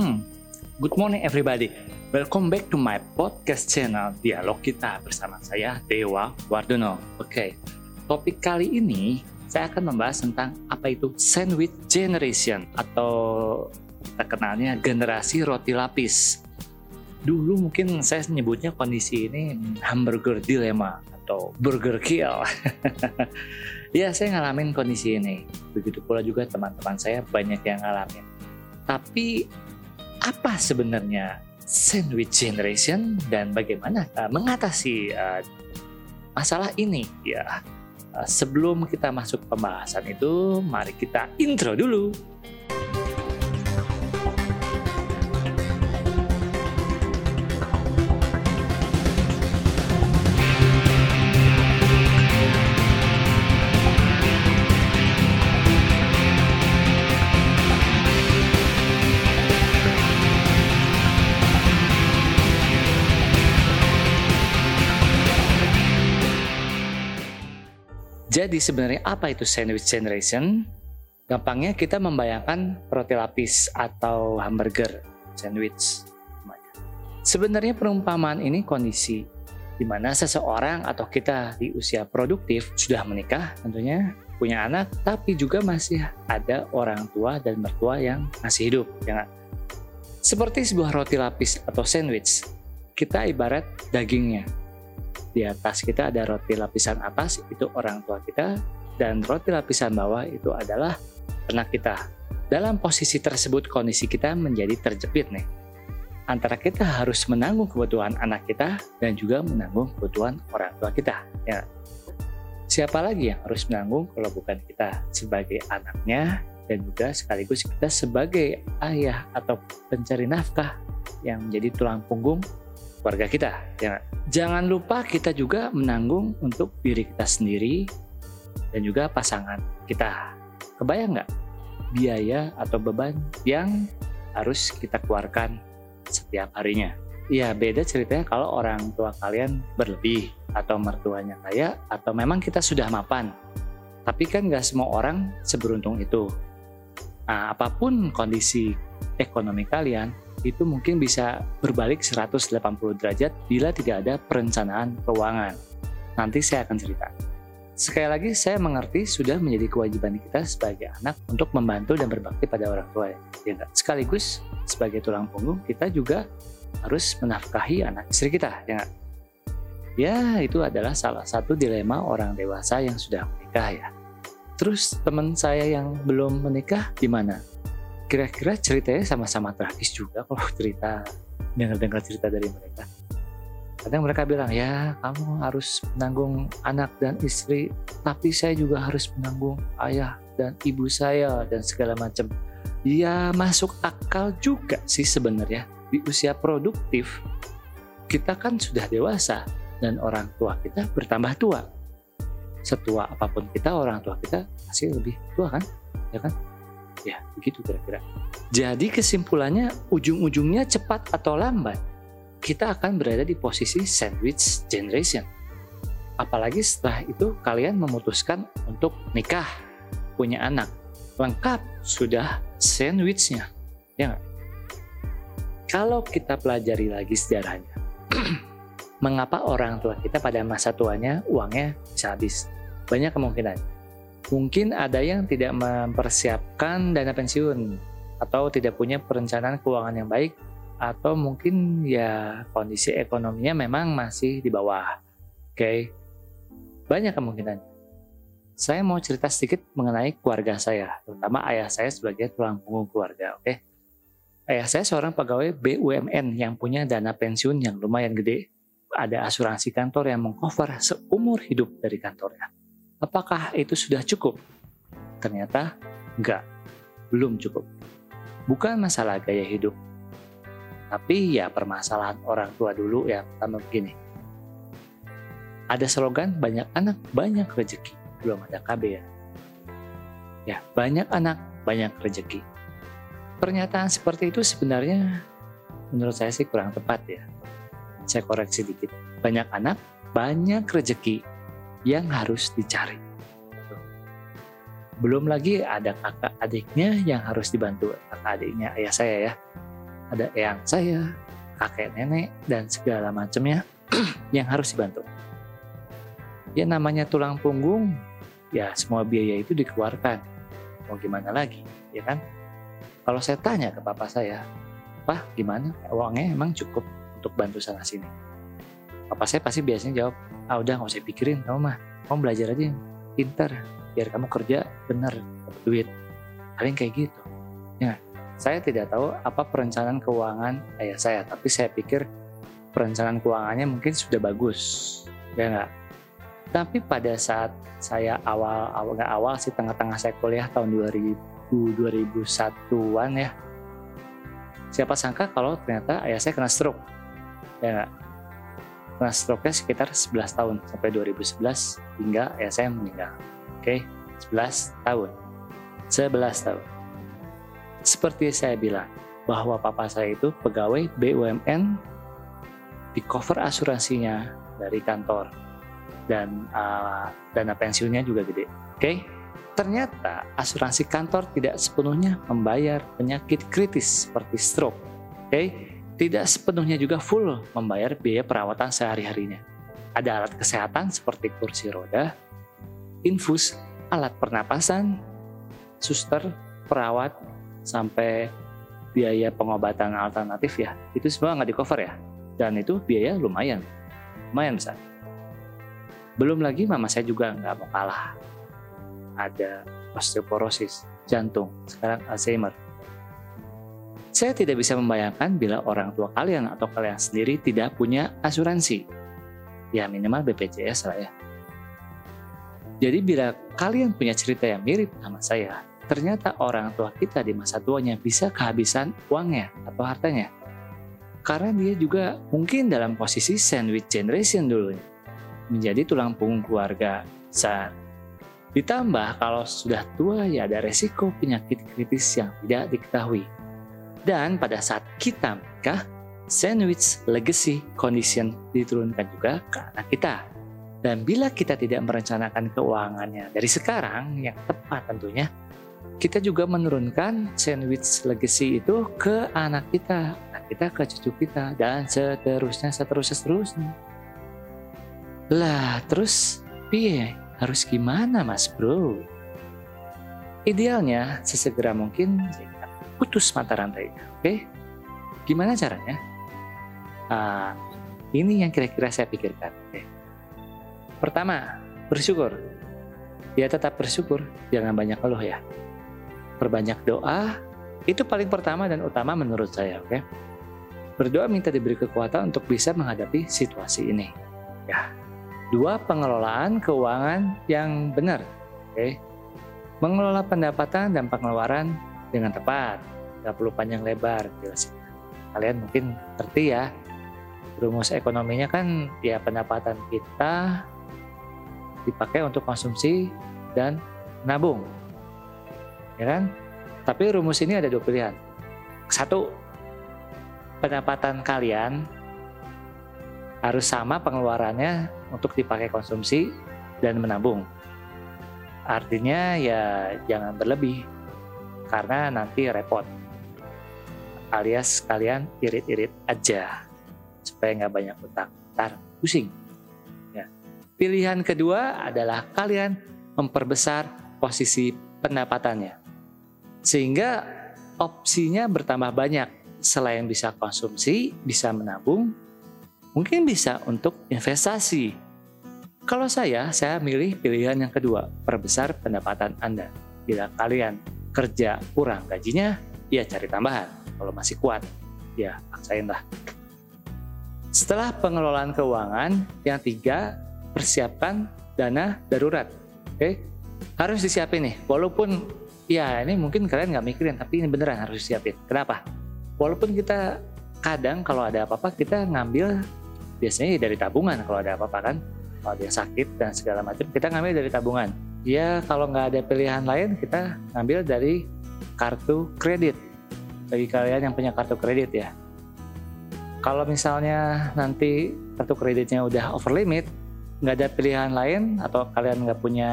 Hmm, good morning everybody. Welcome back to my podcast channel Dialog Kita bersama saya Dewa Wardono. Oke, topik kali ini saya akan membahas tentang apa itu sandwich generation atau kita kenalnya generasi roti lapis. Dulu mungkin saya menyebutnya kondisi ini hamburger dilema atau burger kill. ya saya ngalamin kondisi ini. Begitu pula juga teman-teman saya banyak yang ngalamin. Tapi apa sebenarnya sandwich generation dan bagaimana uh, mengatasi uh, masalah ini? Ya uh, sebelum kita masuk pembahasan itu mari kita intro dulu Jadi sebenarnya apa itu sandwich generation? Gampangnya kita membayangkan roti lapis atau hamburger sandwich. Sebenarnya perumpamaan ini kondisi di mana seseorang atau kita di usia produktif sudah menikah tentunya punya anak tapi juga masih ada orang tua dan mertua yang masih hidup ya seperti sebuah roti lapis atau sandwich kita ibarat dagingnya di atas kita ada roti lapisan atas itu orang tua kita dan roti lapisan bawah itu adalah anak kita. Dalam posisi tersebut kondisi kita menjadi terjepit nih. Antara kita harus menanggung kebutuhan anak kita dan juga menanggung kebutuhan orang tua kita. Ya. Siapa lagi yang harus menanggung kalau bukan kita sebagai anaknya dan juga sekaligus kita sebagai ayah atau pencari nafkah yang menjadi tulang punggung keluarga kita. Ya. Jangan lupa kita juga menanggung untuk diri kita sendiri dan juga pasangan kita. Kebayang nggak biaya atau beban yang harus kita keluarkan setiap harinya? Ya beda ceritanya kalau orang tua kalian berlebih atau mertuanya kaya atau memang kita sudah mapan. Tapi kan nggak semua orang seberuntung itu. Nah, apa pun kondisi ekonomi kalian, itu mungkin bisa berbalik 180 derajat bila tidak ada perencanaan keuangan. Nanti saya akan cerita. Sekali lagi, saya mengerti sudah menjadi kewajiban kita sebagai anak untuk membantu dan berbakti pada orang tua. Ya, Sekaligus, sebagai tulang punggung, kita juga harus menafkahi anak istri kita. Ya, ya itu adalah salah satu dilema orang dewasa yang sudah menikah ya. Terus teman saya yang belum menikah gimana? Kira-kira ceritanya sama-sama tragis juga kalau cerita dengar-dengar cerita dari mereka. Kadang mereka bilang, ya kamu harus menanggung anak dan istri, tapi saya juga harus menanggung ayah dan ibu saya dan segala macam. Ya masuk akal juga sih sebenarnya. Di usia produktif, kita kan sudah dewasa dan orang tua kita bertambah tua. Setua apa pun kita, orang tua kita masih lebih tua kan? Ya kan? Ya, begitu kira-kira. Jadi kesimpulannya ujung-ujungnya cepat atau lambat kita akan berada di posisi sandwich generation. Apalagi setelah itu kalian memutuskan untuk nikah, punya anak. Lengkap sudah sandwichnya. Ya gak? Kalau kita pelajari lagi sejarahnya, mengapa orang tua kita pada masa tuanya uangnya bisa habis? Banyak kemungkinan Mungkin ada yang tidak mempersiapkan dana pensiun atau tidak punya perencanaan keuangan yang baik atau mungkin ya kondisi ekonominya memang masih di bawah. Oke. Okay. Banyak kemungkinan. Saya mau cerita sedikit mengenai keluarga saya, terutama ayah saya sebagai tulang punggung keluarga, oke? Okay? Ayah saya seorang pegawai BUMN yang punya dana pensiun yang lumayan gede. Ada asuransi kantor yang mengcover seumur hidup dari kantornya. Apakah itu sudah cukup? Ternyata enggak, belum cukup. Bukan masalah gaya hidup, tapi ya permasalahan orang tua dulu ya pertama begini. Ada slogan banyak anak banyak rezeki, belum ada KB ya. Ya, banyak anak banyak rezeki. Pernyataan seperti itu sebenarnya menurut saya sih kurang tepat ya. Saya koreksi dikit. Banyak anak banyak rezeki, yang harus dicari. Belum lagi ada kakak adiknya yang harus dibantu, kakak adiknya ayah saya ya. ada eyang saya, kakek nenek, dan segala macamnya yang harus dibantu. Ya namanya tulang punggung, ya semua biaya itu dikeluarkan. Mau gimana lagi, ya kan? Kalau saya tanya ke papa saya, Pak gimana? Uangnya emang cukup untuk bantu sana sini. Papa saya pasti biasanya jawab, ah udah nggak usah pikirin, kamu mah, kamu belajar aja pintar, biar kamu kerja benar, dapat duit. Paling kayak gitu. Ya, saya tidak tahu apa perencanaan keuangan ayah saya, tapi saya pikir perencanaan keuangannya mungkin sudah bagus, ya nggak? Tapi pada saat saya awal awal nggak awal sih tengah-tengah saya kuliah tahun 2000 2001-an ya. Siapa sangka kalau ternyata ayah saya kena stroke. Ya nggak? Kena stroke-nya sekitar 11 tahun sampai 2011 hingga ayah saya meninggal. Oke, 11 tahun. 11 tahun. Seperti saya bilang, bahwa papa saya itu pegawai BUMN di cover asuransinya dari kantor dan uh, dana pensiunnya juga gede. Oke, okay? ternyata asuransi kantor tidak sepenuhnya membayar penyakit kritis seperti stroke. Oke, okay? Tidak sepenuhnya juga full membayar biaya perawatan sehari-harinya. Ada alat kesehatan seperti kursi roda, infus, alat pernapasan, suster, perawat, sampai biaya pengobatan alternatif ya. Itu semua nggak di cover ya? Dan itu biaya lumayan. Lumayan besar. Belum lagi mama saya juga nggak mau kalah. Ada osteoporosis jantung sekarang Alzheimer saya tidak bisa membayangkan bila orang tua kalian atau kalian sendiri tidak punya asuransi ya minimal BPJS lah ya jadi bila kalian punya cerita yang mirip sama saya ternyata orang tua kita di masa tuanya bisa kehabisan uangnya atau hartanya. Karena dia juga mungkin dalam posisi sandwich generation dulu menjadi tulang punggung keluarga besar. Ditambah kalau sudah tua ya ada resiko penyakit kritis yang tidak diketahui. Dan pada saat kita menikah, sandwich legacy condition diturunkan juga ke anak kita. Dan bila kita tidak merencanakan keuangannya dari sekarang yang tepat tentunya, kita juga menurunkan sandwich legacy itu ke anak kita, anak kita ke cucu kita, dan seterusnya, seterusnya, seterusnya. Lah, terus piye? Harus gimana mas bro? Idealnya sesegera mungkin putus mata rantainya, oke? Gimana caranya? Uh, ini yang kira-kira saya pikirkan. Okay? Pertama, bersyukur. Ya tetap bersyukur, jangan banyak keluh ya perbanyak doa, itu paling pertama dan utama menurut saya, oke? Berdoa minta diberi kekuatan untuk bisa menghadapi situasi ini. Ya. Dua, pengelolaan keuangan yang benar, oke? Mengelola pendapatan dan pengeluaran dengan tepat. Gak perlu panjang lebar jelas. Kalian mungkin ngerti ya. Rumus ekonominya kan ya pendapatan kita dipakai untuk konsumsi dan nabung ya kan? Tapi rumus ini ada dua pilihan. Satu, pendapatan kalian harus sama pengeluarannya untuk dipakai konsumsi dan menabung. Artinya ya jangan berlebih karena nanti repot. Alias kalian irit-irit aja supaya nggak banyak utang. Ntar pusing. Ya. Pilihan kedua adalah kalian memperbesar posisi pendapatannya. Sehingga opsinya bertambah banyak. Selain bisa konsumsi, bisa menabung, mungkin bisa untuk investasi. Kalau saya, saya milih pilihan yang kedua, perbesar pendapatan Anda. Bila kalian kerja kurang gajinya, ya cari tambahan. Kalau masih kuat, ya paksain lah. Setelah pengelolaan keuangan, yang tiga, persiapkan dana darurat. Oke, harus disiapin nih. Walaupun ya ini mungkin kalian nggak mikirin tapi ini beneran harus disiapin kenapa walaupun kita kadang kalau ada apa-apa kita ngambil biasanya dari tabungan kalau ada apa-apa kan kalau dia sakit dan segala macam kita ngambil dari tabungan ya kalau nggak ada pilihan lain kita ngambil dari kartu kredit bagi kalian yang punya kartu kredit ya kalau misalnya nanti kartu kreditnya udah over limit nggak ada pilihan lain atau kalian nggak punya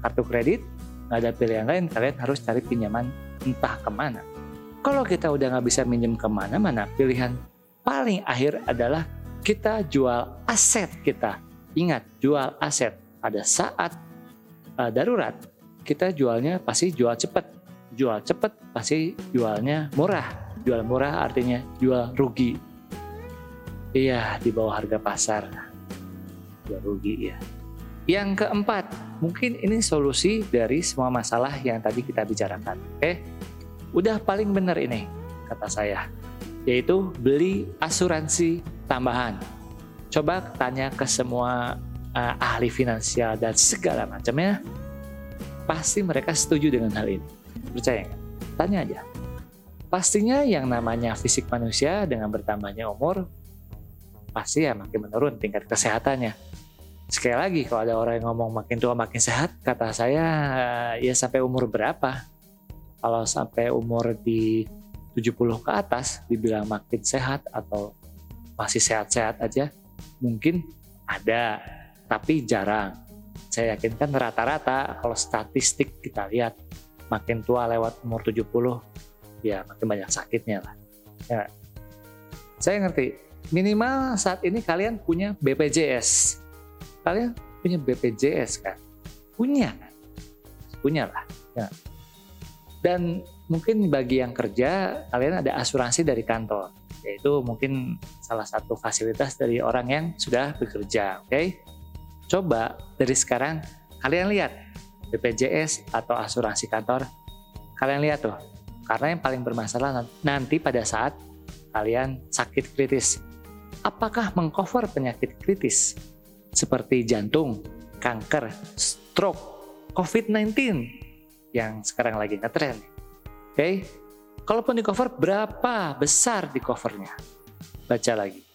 kartu kredit nggak ada pilihan lain kalian harus cari pinjaman entah ke mana Kalau kita udah nggak bisa minjem ke mana-mana, pilihan paling akhir adalah kita jual aset kita. Ingat, jual aset. Pada saat uh, darurat, kita jualnya pasti jual cepat. Jual cepat pasti jualnya murah. Jual murah artinya jual rugi. Iya, di bawah harga pasar. Jual rugi ya. Yang keempat, mungkin ini solusi dari semua masalah yang tadi kita bicarakan. Oke, udah paling benar ini, kata saya, yaitu beli asuransi tambahan. Coba tanya ke semua uh, ahli finansial dan segala macamnya, pasti mereka setuju dengan hal ini. Percaya nggak? Tanya aja. Pastinya yang namanya fisik manusia dengan bertambahnya umur, pasti ya makin menurun tingkat kesehatannya sekali lagi kalau ada orang yang ngomong makin tua makin sehat kata saya ya sampai umur berapa kalau sampai umur di 70 ke atas dibilang makin sehat atau masih sehat-sehat aja mungkin ada tapi jarang saya yakin kan rata-rata kalau statistik kita lihat makin tua lewat umur 70 ya makin banyak sakitnya lah ya. saya ngerti minimal saat ini kalian punya BPJS kalian punya BPJS kan? Punya kan? Punya lah. Ya. Dan mungkin bagi yang kerja, kalian ada asuransi dari kantor. Yaitu mungkin salah satu fasilitas dari orang yang sudah bekerja. Oke? Okay? Coba dari sekarang kalian lihat BPJS atau asuransi kantor. Kalian lihat tuh. Karena yang paling bermasalah nanti pada saat kalian sakit kritis. Apakah mengcover penyakit kritis? seperti jantung, kanker, stroke, COVID-19 yang sekarang lagi ngetren. Oke, okay? kalaupun di cover berapa besar di covernya? Baca lagi.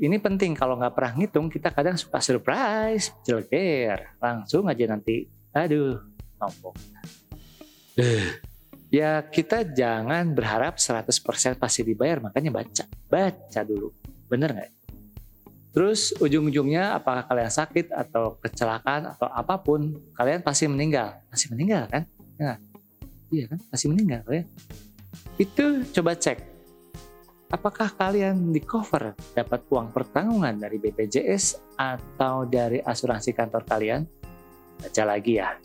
Ini penting kalau nggak pernah ngitung kita kadang suka surprise, jelger, langsung aja nanti, aduh, nombok. ya kita jangan berharap 100% pasti dibayar, makanya baca, baca dulu. Bener nggak? Terus ujung-ujungnya apakah kalian sakit atau kecelakaan atau apa pun, kalian pasti meninggal. Pasti meninggal kan? Ya. Iya kan? Pasti meninggal ya. Itu coba cek. Apakah kalian di cover dapat uang pertanggungan dari BPJS atau dari asuransi kantor kalian? Baca lagi ya.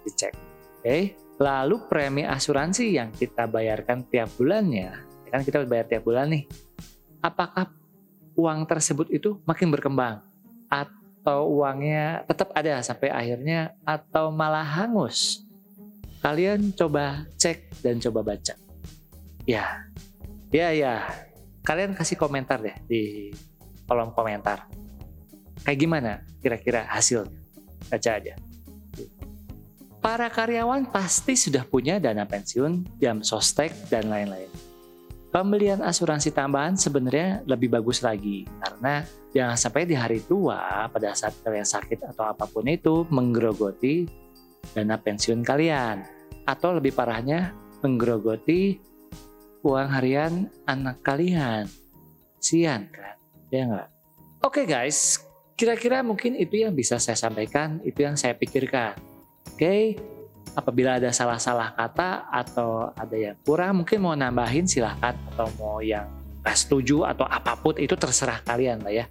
Dicek. Oke. Lalu premi asuransi yang kita bayarkan tiap bulannya, ya kan kita bayar tiap bulan nih. Apakah uang tersebut itu makin berkembang atau uangnya tetap ada sampai akhirnya atau malah hangus. Kalian coba cek dan coba baca. Ya, ya, ya. Kalian kasih komentar deh di kolom komentar. Kayak gimana kira-kira hasilnya? Baca aja. Para karyawan pasti sudah punya dana pensiun, jam sostek, dan lain-lain pembelian asuransi tambahan sebenarnya lebih bagus lagi karena jangan sampai di hari tua pada saat kalian sakit atau apa pun itu menggerogoti dana pensiun kalian atau lebih parahnya menggerogoti uang harian anak kalian. Sian kan? Ya enggak? Oke guys, kira-kira mungkin itu yang bisa saya sampaikan, itu yang saya pikirkan. Oke, apabila ada salah-salah kata atau ada yang kurang mungkin mau nambahin silahkan atau mau yang nggak setuju atau apa pun itu terserah kalian lah ya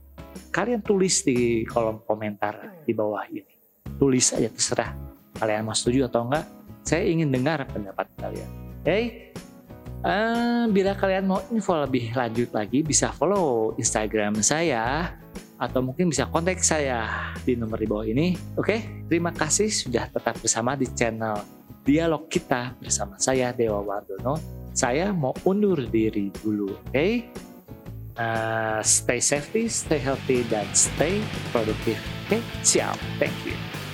kalian tulis di kolom komentar di bawah ini tulis aja terserah kalian mau setuju atau enggak saya ingin dengar pendapat kalian oke okay? Eh, bila kalian mau info lebih lanjut lagi bisa follow instagram saya atau mungkin bisa kontak saya di nomor di bawah ini. Oke, terima kasih sudah tetap bersama di channel Dialog Kita bersama saya Dewa Wardono. Saya mau undur diri dulu, oke? Okay? Uh, stay safety, stay healthy, dan stay produktif. Oke, okay? siap. Thank you.